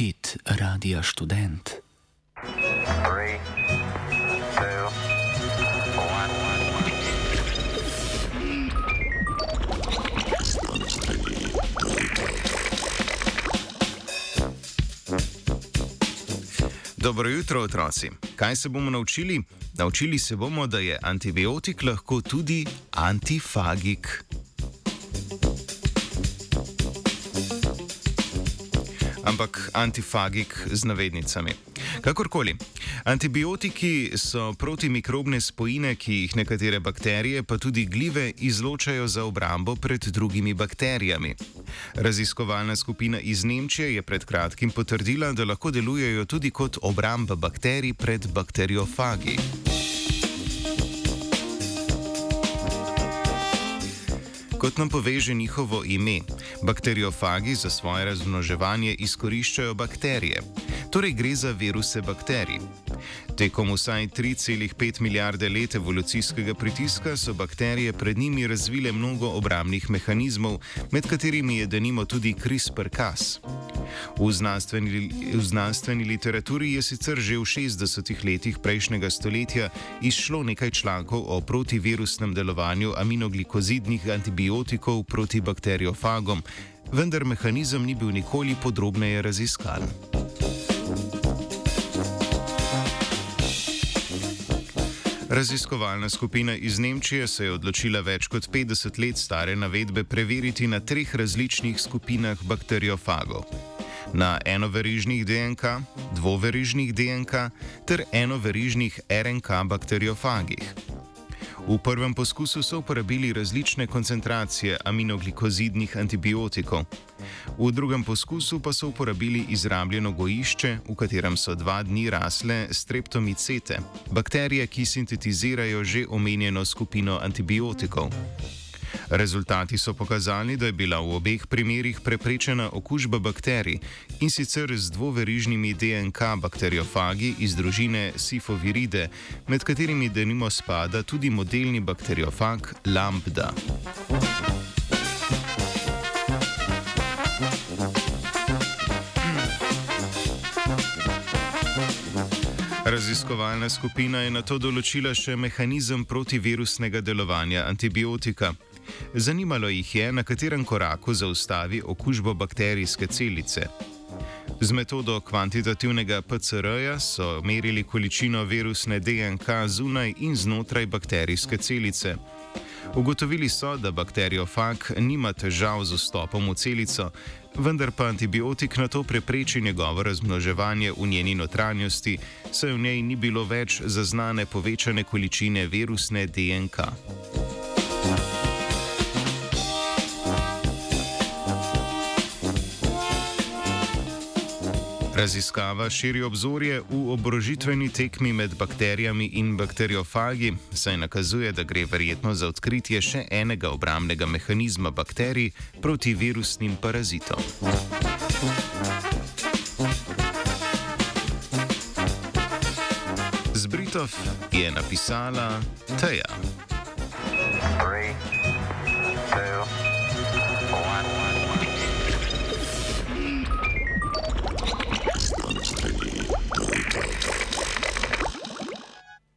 hit Radia Student. Three, two, one, Dobro jutro, otroci. Kaj se bomo naučili? Naučili se bomo, da je antibiotik lahko tudi antifagik. Ampak antifagik z navednicami. Kakorkoli, antibiotiki so protimikrobne spojine, ki jih nekatere bakterije, pa tudi glive, izločajo za obrambo pred drugimi bakterijami. Raziskovalna skupina iz Nemčije je pred kratkim potrdila, da lahko delujejo tudi kot obramba bakterij pred bakteriofagi. Kot nam poveže njihovo ime, bakteriofagi za svoje razmnoževanje izkoriščajo bakterije. Torej gre za viruse bakterij. Tekom vsaj 3,5 milijarde let evolucijskega pritiska so bakterije pred njimi razvile mnogo obrambnih mehanizmov, med katerimi je denimo tudi CRISPR-Cas. V znanstveni, v znanstveni literaturi je sicer že v 60-ih letih prejšnjega stoletja izšlo nekaj člankov o protivirusnem delovanju aminoglikozidnih antibiotikov proti bakteriofagom, vendar mehanizem ni bil nikoli podrobneje raziskan. Raziskovalna skupina iz Nemčije se je odločila več kot 50 let stare navedbe preveriti na treh različnih skupinah bakteriofagov na enoverižnih DNK, dvoverižnih DNK ter enoverižnih RNK bakteriofagih. V prvem poskusu so uporabili različne koncentracije aminoglikozidnih antibiotikov, v drugem poskusu pa so uporabili izrabljeno gojišče, v katerem so dva dni rasle streptomicete, bakterije, ki sintetizirajo že omenjeno skupino antibiotikov. Rezultati so pokazali, da je bila v obeh primerih preprečena okužba bakterij in sicer z dvoverižnimi DNK bakteriofagi iz družine Sifoviride, med katerimi denimo spada tudi modelni bakteriofag Lambda. Raziskovalna skupina je na to določila še mehanizem protivirusnega delovanja antibiotika. Zanimalo jih je, na katerem koraku zaustavi okužbo bakterijske celice. Z metodo kvantitativnega PCR-ja so merili količino virusne DNK zunaj in znotraj bakterijske celice. Ugotovili so, da bakteriofag nima težav z vstopom v celico, vendar pa antibiotik na to prepreči njegovo razmnoževanje v njeni notranjosti, saj v njej ni bilo več zaznane povečane količine virusne DNK. Raziskava širi obzorje v obrožitveni tekmi med bakterijami in bakteriofagi, saj nakazuje, da gre verjetno za odkritje še enega obramnega mehanizma bakterij proti virusnim parazitom. Zbritov je napisala Teja.